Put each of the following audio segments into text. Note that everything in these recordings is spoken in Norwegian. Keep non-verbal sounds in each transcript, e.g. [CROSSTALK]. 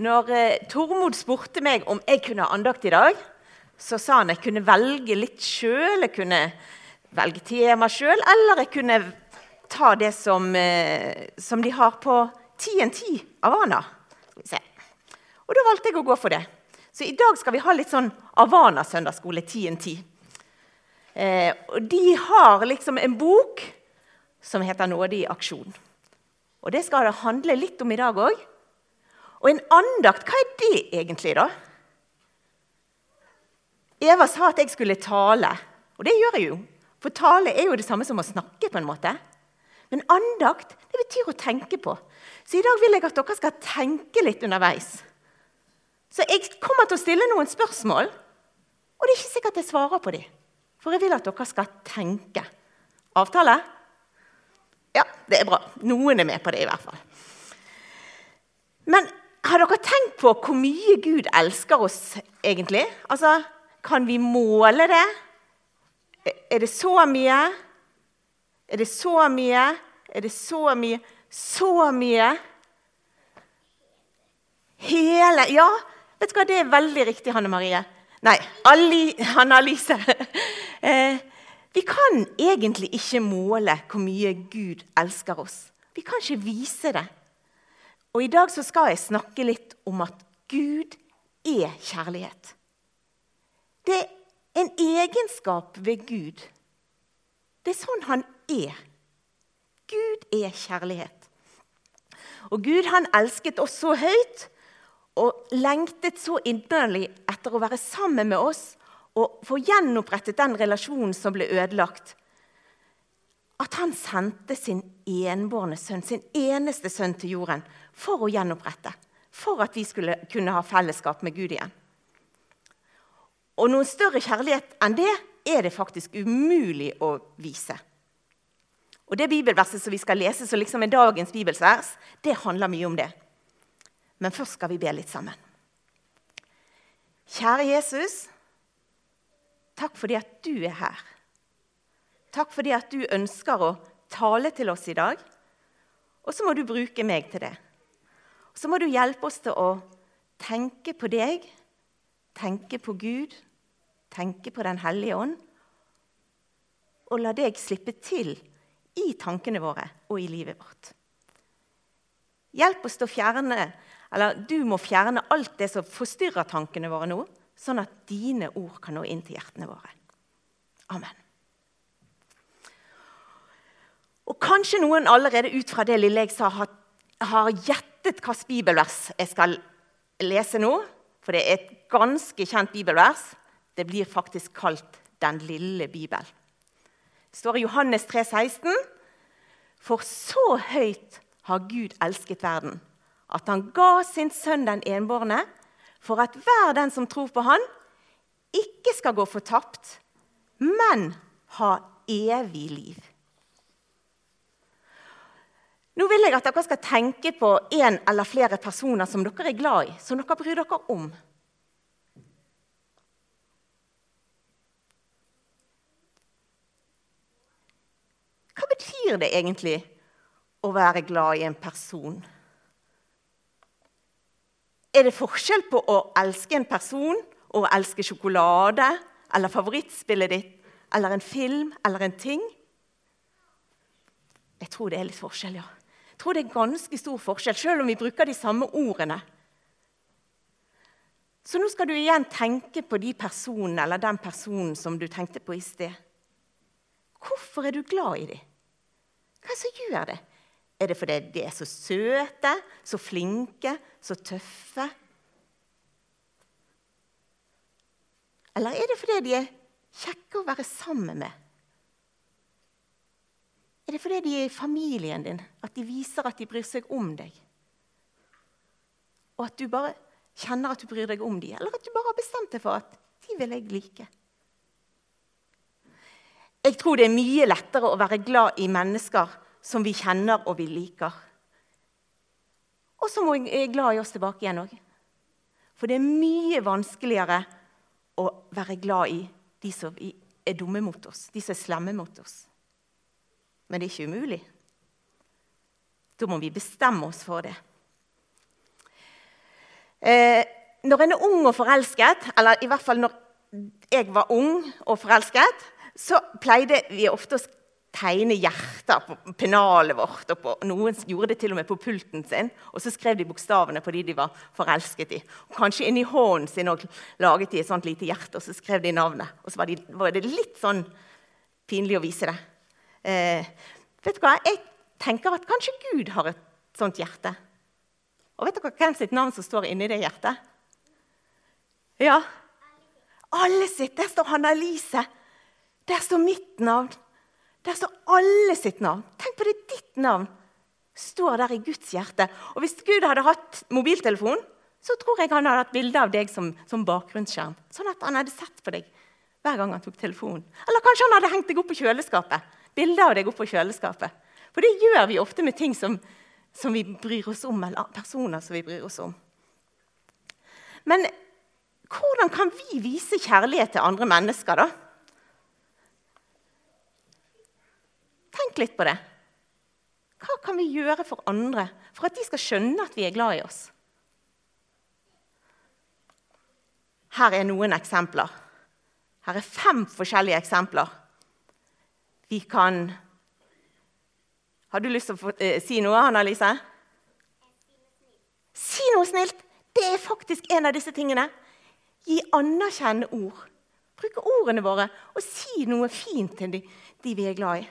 Når eh, Tormod spurte meg om jeg kunne ha andakt i dag, så sa han jeg kunne velge litt sjøl. Jeg kunne velge tema sjøl, eller jeg kunne ta det som, eh, som de har på TNT Avana. Og da valgte jeg å gå for det. Så i dag skal vi ha litt sånn Avana søndagsskole TNT. Eh, og de har liksom en bok som heter 'Nåde i aksjon'. Og det skal det handle litt om i dag òg. Og en andakt, hva er det egentlig, da? Eva sa at jeg skulle tale, og det gjør jeg jo. For tale er jo det samme som å snakke. på en måte. Men andakt det betyr å tenke på. Så i dag vil jeg at dere skal tenke litt underveis. Så jeg kommer til å stille noen spørsmål, og det er ikke sikkert jeg svarer på dem. For jeg vil at dere skal tenke. Avtale? Ja, det er bra. Noen er med på det, i hvert fall. Men har dere tenkt på hvor mye Gud elsker oss, egentlig? Altså, Kan vi måle det? Er det så mye? Er det så mye? Er det så mye? Så mye? Hele Ja, vet du hva, det er veldig riktig, Hanne Marie. Nei, Hanne Alice. [LAUGHS] Eh, vi kan egentlig ikke måle hvor mye Gud elsker oss. Vi kan ikke vise det. Og I dag så skal jeg snakke litt om at Gud er kjærlighet. Det er en egenskap ved Gud. Det er sånn han er. Gud er kjærlighet. Og Gud han elsket oss så høyt og lengtet så inderlig etter å være sammen med oss og få gjenopprettet den relasjonen som ble ødelagt at han sendte sin enbårne sønn, sin eneste sønn, til jorden for å gjenopprette. For at vi skulle kunne ha fellesskap med Gud igjen. Og noen større kjærlighet enn det er det faktisk umulig å vise. Og Det bibelverset som vi skal lese, som liksom er dagens bibelsvers, det handler mye om det. Men først skal vi be litt sammen. Kjære Jesus, takk fordi at du er her. Takk fordi at du ønsker å tale til oss i dag. Og så må du bruke meg til det. Og så må du hjelpe oss til å tenke på deg, tenke på Gud, tenke på Den hellige ånd. Og la deg slippe til i tankene våre og i livet vårt. Hjelp oss til å fjerne, eller Du må fjerne alt det som forstyrrer tankene våre nå, sånn at dine ord kan nå inn til hjertene våre. Amen. Og kanskje noen allerede ut fra det lille jeg sa, har, har gjettet hvilket bibelvers jeg skal lese nå. For det er et ganske kjent bibelvers. Det blir faktisk kalt Den lille bibel. Det står i Johannes 3, 16. For så høyt har Gud elsket verden, at han ga sin sønn den enbårne, for at hver den som tror på han, ikke skal gå fortapt, men ha evig liv. Nå vil jeg at dere skal tenke på en eller flere personer som dere er glad i, som dere bryr dere om. Hva betyr det egentlig å være glad i en person? Er det forskjell på å elske en person og å elske sjokolade eller favorittspillet ditt eller en film eller en ting? Jeg tror det er litt forskjell, ja tror det er ganske stor forskjell, selv om vi bruker de samme ordene. Så nå skal du igjen tenke på de personene eller den personen som du tenkte på i sted. Hvorfor er du glad i dem? Hva er det som gjør det? Er det fordi de er så søte, så flinke, så tøffe? Eller er det fordi de er kjekke å være sammen med? Er det fordi de er i familien din, at de viser at de bryr seg om deg? Og at du bare kjenner at du bryr deg om dem? Eller at du bare har bestemt deg for at de vil jeg like? Jeg tror det er mye lettere å være glad i mennesker som vi kjenner og vi liker. Og som er glad i oss tilbake igjen òg. For det er mye vanskeligere å være glad i de som er dumme mot oss, de som er slemme mot oss. Men det er ikke umulig. Da må vi bestemme oss for det. Eh, når en er ung og forelsket, eller i hvert fall når jeg var ung og forelsket, så pleide vi ofte å tegne hjerter på pennalet vårt. og på, Noen gjorde det til og med på pulten sin, og så skrev de bokstavene på de de var forelsket i. Og kanskje inni hånden sin og laget de et sånt lite hjerte, og så skrev de navnet. Og så var, de, var det litt sånn pinlig å vise det. Eh, vet du hva? Jeg tenker at kanskje Gud har et sånt hjerte. Og vet dere hvem sitt navn som står inni det hjertet? Ja, alle sitt. Der står Hanna Elise. Der står mitt navn. Der står alle sitt navn. Tenk på det, ditt navn står der i Guds hjerte. Og hvis Gud hadde hatt mobiltelefon, så tror jeg han hadde hatt bilde av deg som, som, bakgrunnsskjerm. Sånn at han hadde sett på deg hver gang han tok telefonen. Eller kanskje han hadde hengt deg opp på kjøleskapet. Bilde av deg opp på kjøleskapet. For det gjør vi ofte med ting som, som vi bryr oss om, eller personer som vi bryr oss om. Men hvordan kan vi vise kjærlighet til andre mennesker, da? Tenk litt på det. Hva kan vi gjøre for andre for at de skal skjønne at vi er glad i oss? Her er noen eksempler. Her er fem forskjellige eksempler. Vi kan Har du lyst til å eh, si noe, Anna-Lise? Si noe snilt! Det er faktisk en av disse tingene. Gi anerkjennende ord. Bruke ordene våre og si noe fint til de, de vi er glad i.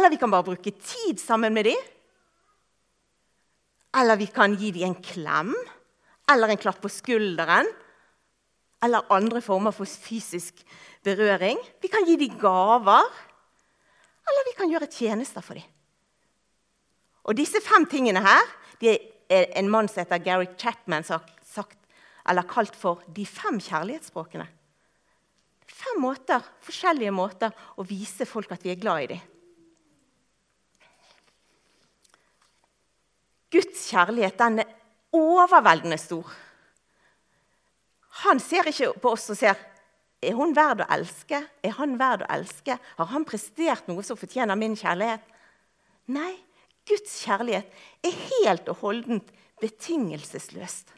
Eller vi kan bare bruke tid sammen med dem. Eller vi kan gi dem en klem eller en klapp på skulderen. Eller andre former for fysisk berøring. Vi kan gi dem gaver. Eller vi kan gjøre tjenester for dem. Og disse fem tingene her de er en mann som heter Gary Chapman sagt, eller kalt for de fem kjærlighetsspråkene. Fem måter, forskjellige måter å vise folk at vi er glad i dem. Guds kjærlighet den er overveldende stor. Han ser ikke på oss og ser er hun verd å elske. Er han verd å elske? Har han prestert noe som fortjener min kjærlighet? Nei, Guds kjærlighet er helt og holdent betingelsesløst.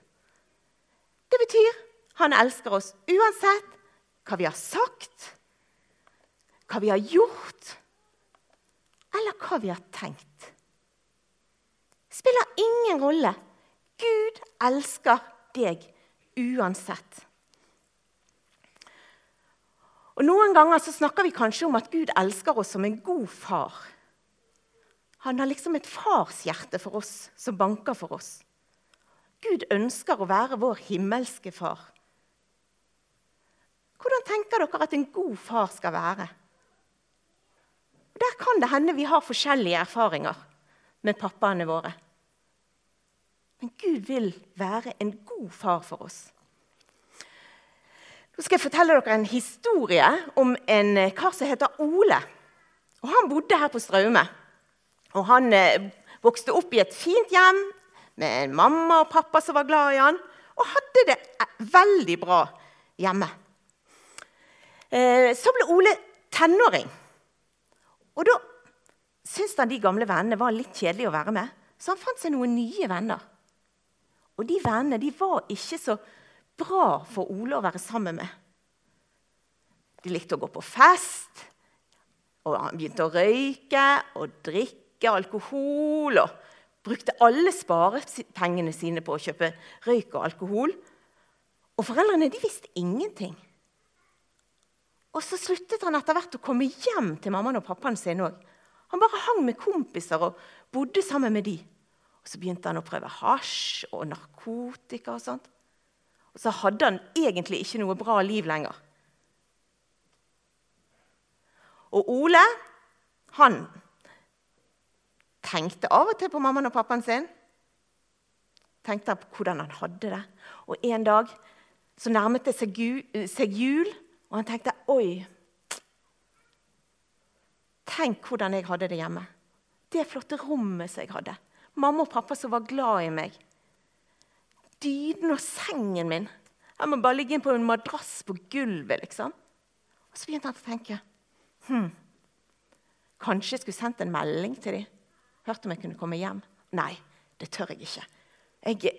Det betyr han elsker oss uansett hva vi har sagt, hva vi har gjort, eller hva vi har tenkt. Spiller ingen rolle. Gud elsker deg uansett. Og Noen ganger så snakker vi kanskje om at Gud elsker oss som en god far. Han har liksom et farshjerte for oss som banker for oss. Gud ønsker å være vår himmelske far. Hvordan tenker dere at en god far skal være? Der kan det hende vi har forskjellige erfaringer med pappaene våre. Men Gud vil være en god far for oss. Nå skal jeg fortelle dere en historie om en kar som heter Ole. Og Han bodde her på Straume. Og Han eh, vokste opp i et fint hjem med en mamma og pappa som var glad i han, og hadde det veldig bra hjemme. Eh, så ble Ole tenåring. Og da syntes han de gamle vennene var litt kjedelige å være med, så han fant seg noen nye venner. Og de vennene de var ikke så bra for Ole å være sammen med. De likte å gå på fest, og han begynte å røyke og drikke alkohol. og brukte alle sparepengene sine på å kjøpe røyk og alkohol. Og foreldrene de visste ingenting. Og så sluttet han etter hvert å komme hjem til mammaen og pappaen sin òg. Han bare hang med kompiser og bodde sammen med de. Og Så begynte han å prøve hasj og narkotika og sånt. Og så hadde han egentlig ikke noe bra liv lenger. Og Ole, han tenkte av og til på mammaen og pappaen sin. Tenkte på hvordan han hadde det. Og en dag så nærmet det seg, jul, og han tenkte Oi, tenk hvordan jeg hadde det hjemme. Det flotte rommet som jeg hadde. Mamma og pappa som var glad i meg. Dyden og sengen min. Jeg må bare ligge inn på en madrass på gulvet, liksom. Og så begynte han å tenke hm, Kanskje jeg skulle sendt en melding til dem Hørte om jeg kunne komme hjem. Nei, det tør jeg ikke. Jeg,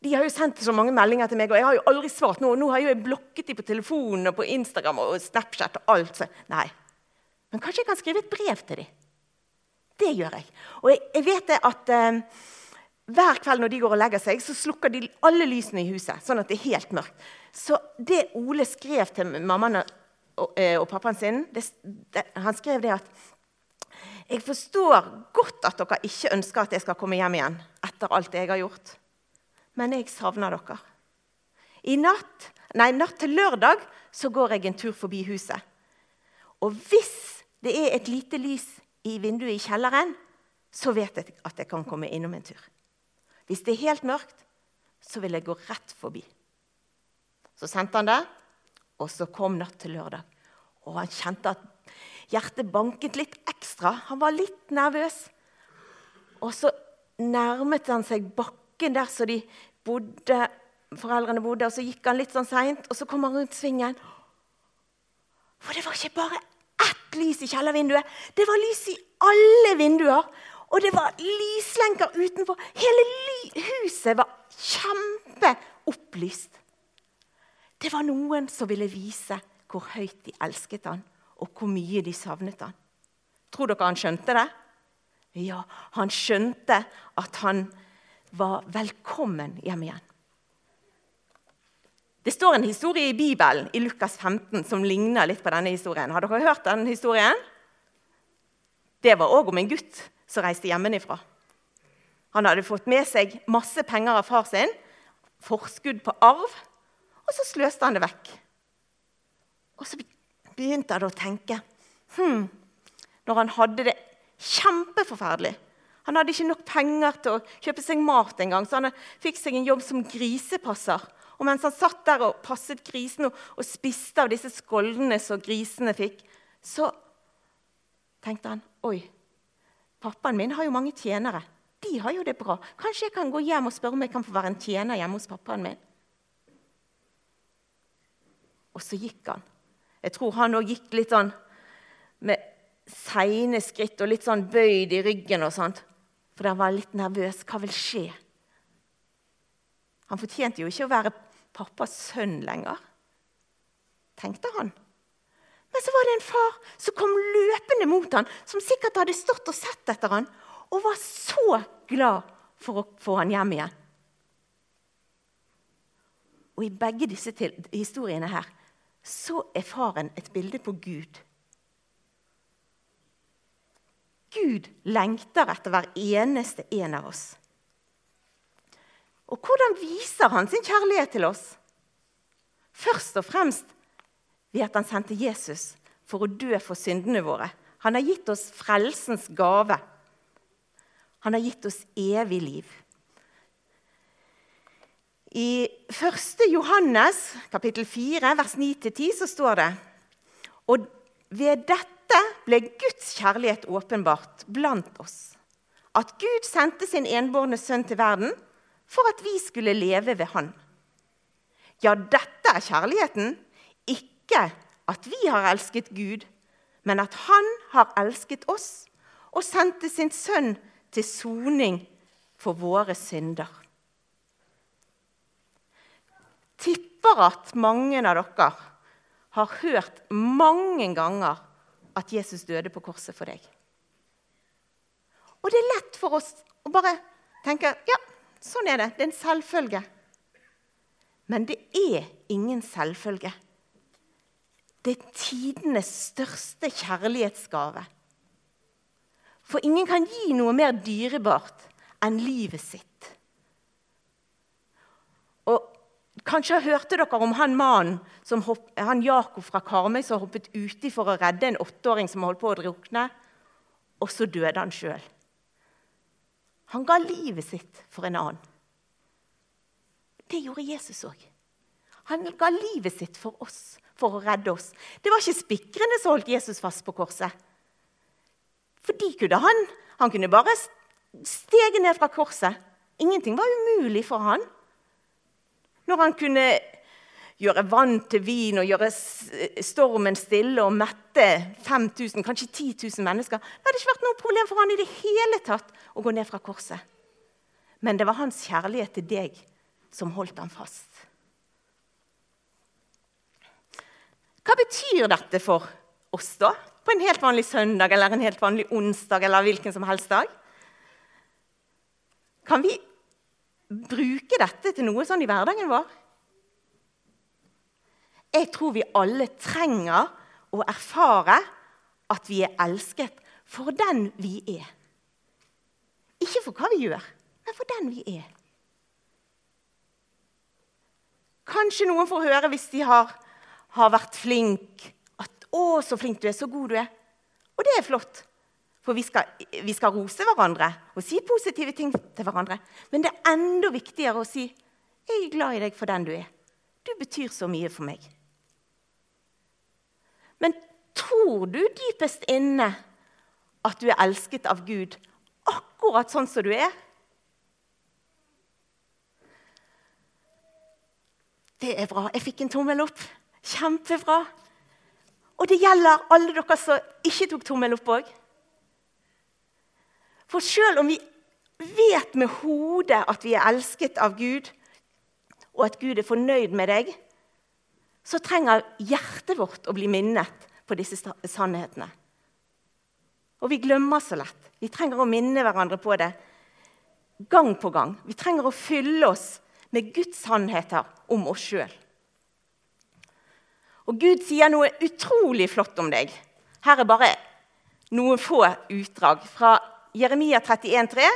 De har jo sendt så mange meldinger til meg, og jeg har jo aldri svart. Nå, nå har jeg jo blokket dem på telefonen og på Instagram og Snapchat og alt. Så, nei. Men kanskje jeg kan skrive et brev til dem? Det gjør jeg. Og jeg, jeg vet det at eh, hver kveld når de går og legger seg, så slukker de alle lysene i huset. sånn at det er helt mørkt. Så det Ole skrev til mammaen og, eh, og pappaen sin, det, det, han skrev det at jeg forstår godt at dere ikke ønsker at jeg skal komme hjem igjen etter alt jeg har gjort. Men jeg savner dere. I natt, nei, natt til lørdag så går jeg en tur forbi huset. Og hvis det er et lite lys i vinduet i kjelleren, så vet jeg at jeg kan komme innom en tur. Hvis det er helt mørkt, så vil jeg gå rett forbi. Så sendte han det, og så kom natt til lørdag. Og han kjente at hjertet banket litt ekstra. Han var litt nervøs. Og så nærmet han seg bakken der så de bodde, foreldrene bodde, og så gikk han litt sånn seint, og så kom han rundt svingen. For det var ikke bare ett lys i kjellervinduet. Det var lys i alle vinduer. Og det var lyslenker utenfor. Hele huset var kjempeopplyst. Det var noen som ville vise hvor høyt de elsket han, og hvor mye de savnet han. Tror dere han skjønte det? Ja, han skjønte at han var velkommen hjem igjen. Det står en historie i Bibelen i Lukas 15 som ligner litt på denne historien. Har dere hørt den historien? Det var òg om en gutt som reiste hjemmefra. Han hadde fått med seg masse penger av far sin, forskudd på arv, og så sløste han det vekk. Og så begynte han å tenke hm, Når han hadde det kjempeforferdelig Han hadde ikke nok penger til å kjøpe seg mat engang, så han fikk seg en jobb som grisepasser. Og mens han satt der og passet grisene og spiste av disse skoldene som grisene fikk, så tenkte han Oi, pappaen min har jo mange tjenere. De har jo det bra. Kanskje jeg kan gå hjem og spørre om jeg kan få være en tjener hjemme hos pappaen min? Og så gikk han. Jeg tror han òg gikk litt sånn med seine skritt og litt sånn bøyd i ryggen og sånt. For han var litt nervøs. Hva vil skje? Han fortjente jo ikke å være pappas sønn lenger, tenkte han. Men så var det en far som kom løpende mot han, som sikkert hadde stått og sett etter han, og var så glad for å få han hjem igjen. Og I begge disse historiene her så er faren et bilde på Gud. Gud lengter etter hver eneste en av oss. Og hvordan viser han sin kjærlighet til oss? Først og fremst ved at han sendte Jesus for å dø for syndene våre. Han har gitt oss frelsens gave. Han har gitt oss evig liv. I 1. Johannes kapittel 4, vers 9-10 så står det Og ved dette ble Guds kjærlighet åpenbart blant oss. At Gud sendte sin enbårne sønn til verden for at vi skulle leve ved Han. Ja, dette er kjærligheten. Ikke at vi har elsket Gud, men at Han har elsket oss og sendte sin sønn til soning for våre synder. Tipper at mange av dere har hørt mange ganger at Jesus døde på korset for deg. Og det er lett for oss å bare tenke ja, Sånn er det. Det er en selvfølge. Men det er ingen selvfølge. Det er tidenes største kjærlighetsgave. For ingen kan gi noe mer dyrebart enn livet sitt. Og Kanskje hørte dere om han mannen, han Jakob fra Karmøy, som hoppet uti for å redde en åtteåring som holdt på å drukne. Og så døde han sjøl. Han ga livet sitt for en annen. Det gjorde Jesus òg. Han ga livet sitt for oss, for å redde oss. Det var ikke spikrene som holdt Jesus fast på korset. For de kunne han. Han kunne bare stege ned fra korset. Ingenting var umulig for han. Når han kunne gjøre vann til vin og gjøre stormen stille og mette 5000, kanskje 10 000 mennesker. Det hadde ikke vært noe problem for han i det hele tatt å gå ned fra korset. Men det var hans kjærlighet til deg som holdt ham fast. Hva betyr dette for oss, da? På en helt vanlig søndag eller en helt vanlig onsdag eller hvilken som helst dag? Kan vi bruke dette til noe sånn i hverdagen vår? Jeg tror vi alle trenger å erfare at vi er elsket for den vi er. Ikke for hva vi gjør, men for den vi er. Kanskje noen får høre hvis de har, har vært flink. at 'Å, så flink du er, så god du er'. Og det er flott. For vi skal, vi skal, rose hverandre og si positive ting til hverandre. Men det er enda viktigere å si 'Jeg er glad i deg for den du er'. Du betyr så mye for meg. Men tror du dypest inne at du er elsket av Gud akkurat sånn som du er? Det er bra. Jeg fikk en tommel opp. Kjempebra. Og det gjelder alle dere som ikke tok tommel opp òg. For selv om vi vet med hodet at vi er elsket av Gud, og at Gud er fornøyd med deg, så trenger hjertet vårt å bli minnet på disse sannhetene. Og vi glemmer så lett. Vi trenger å minne hverandre på det gang på gang. Vi trenger å fylle oss med Guds sannheter om oss sjøl. Og Gud sier noe utrolig flott om deg. Her er bare noen få utdrag fra Jeremia 31,3.: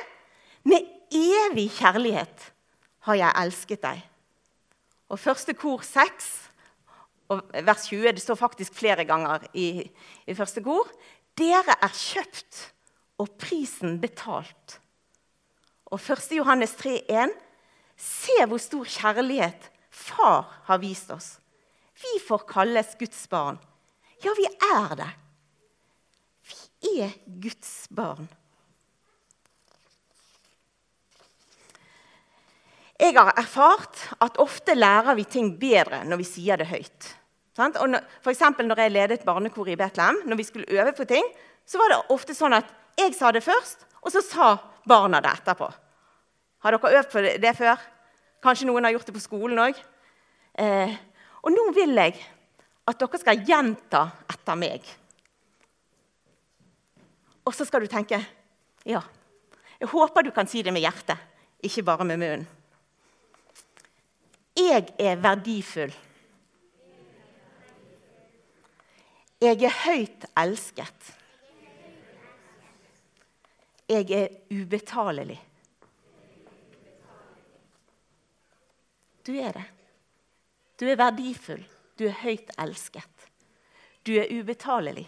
Med evig kjærlighet har jeg elsket deg. Og første kor 6, vers 20, det står faktisk flere ganger i, i første kor. Dere er kjøpt og prisen betalt. Og 1. Johannes 3,1.: Se hvor stor kjærlighet Far har vist oss. Vi får kalles Guds barn. Ja, vi er det. Vi er Guds barn. Jeg har erfart at ofte lærer vi ting bedre når vi sier det høyt. For eksempel når jeg ledet barnekoret i Betlehem, når vi skulle øve på ting, så var det ofte sånn at jeg sa det først, og så sa barna det etterpå. Har dere øvd på det før? Kanskje noen har gjort det på skolen òg? Eh, og nå vil jeg at dere skal gjenta etter meg. Og så skal du tenke Ja, jeg håper du kan si det med hjertet, ikke bare med munnen. 'Jeg er verdifull'. Jeg er høyt elsket. Jeg er ubetalelig. Du er det. Du er verdifull. Du er høyt elsket. Du er ubetalelig.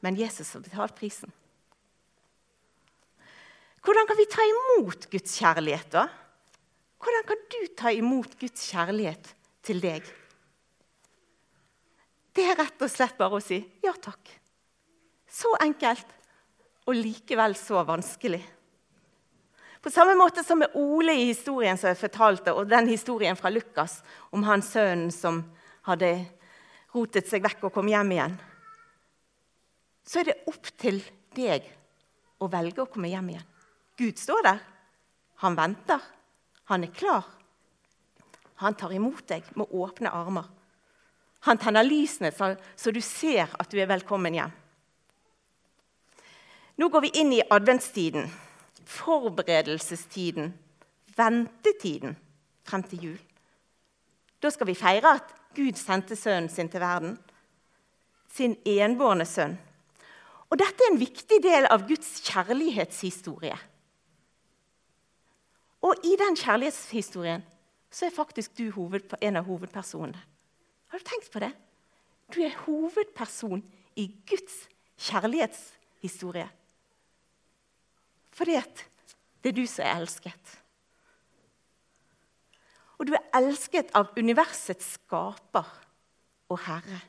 Men Jesus har betalt prisen. Hvordan kan vi ta imot Guds kjærlighet, da? Hvordan kan du ta imot Guds kjærlighet til deg? Det er rett og slett bare å si ja takk. Så enkelt, og likevel så vanskelig. På samme måte som med Ole i historien som jeg fortalte, og den historien fra Lukas om hans sønnen som hadde rotet seg vekk og kom hjem igjen, så er det opp til deg å velge å komme hjem igjen. Gud står der. Han venter. Han er klar. Han tar imot deg med åpne armer. Han tenner lysene så du ser at du er velkommen hjem. Nå går vi inn i adventstiden, forberedelsestiden, ventetiden frem til jul. Da skal vi feire at Gud sendte sønnen sin til verden, sin enbårne sønn. Og dette er en viktig del av Guds kjærlighetshistorie. Og i den kjærlighetshistorien så er faktisk du hoved, en av hovedpersonene. Har du tenkt på det? Du er hovedperson i Guds kjærlighetshistorie. Fordi at det er du som er elsket. Og du er elsket av universets skaper og herre.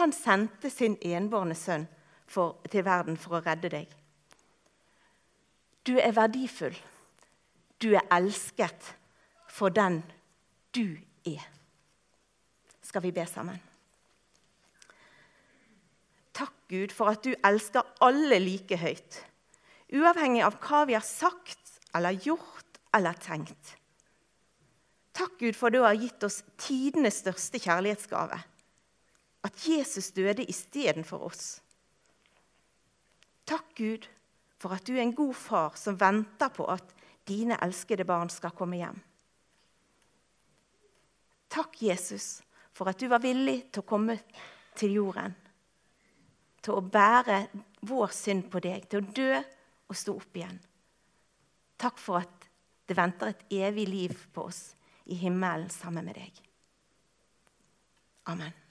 Han sendte sin enbårne sønn for, til verden for å redde deg. Du er verdifull. Du er elsket for den du er. Skal vi be sammen? Takk, Gud, for at du elsker alle like høyt. Uavhengig av hva vi har sagt eller gjort eller tenkt. Takk, Gud, for du har gitt oss tidenes største kjærlighetsgave. At Jesus døde istedenfor oss. Takk, Gud, for at du er en god far som venter på at dine elskede barn skal komme hjem. Takk, Jesus, for at du var villig til å komme til jorden. Til å bære vår synd på deg, til å dø og sto opp igjen. Takk for at det venter et evig liv på oss i himmelen sammen med deg. Amen.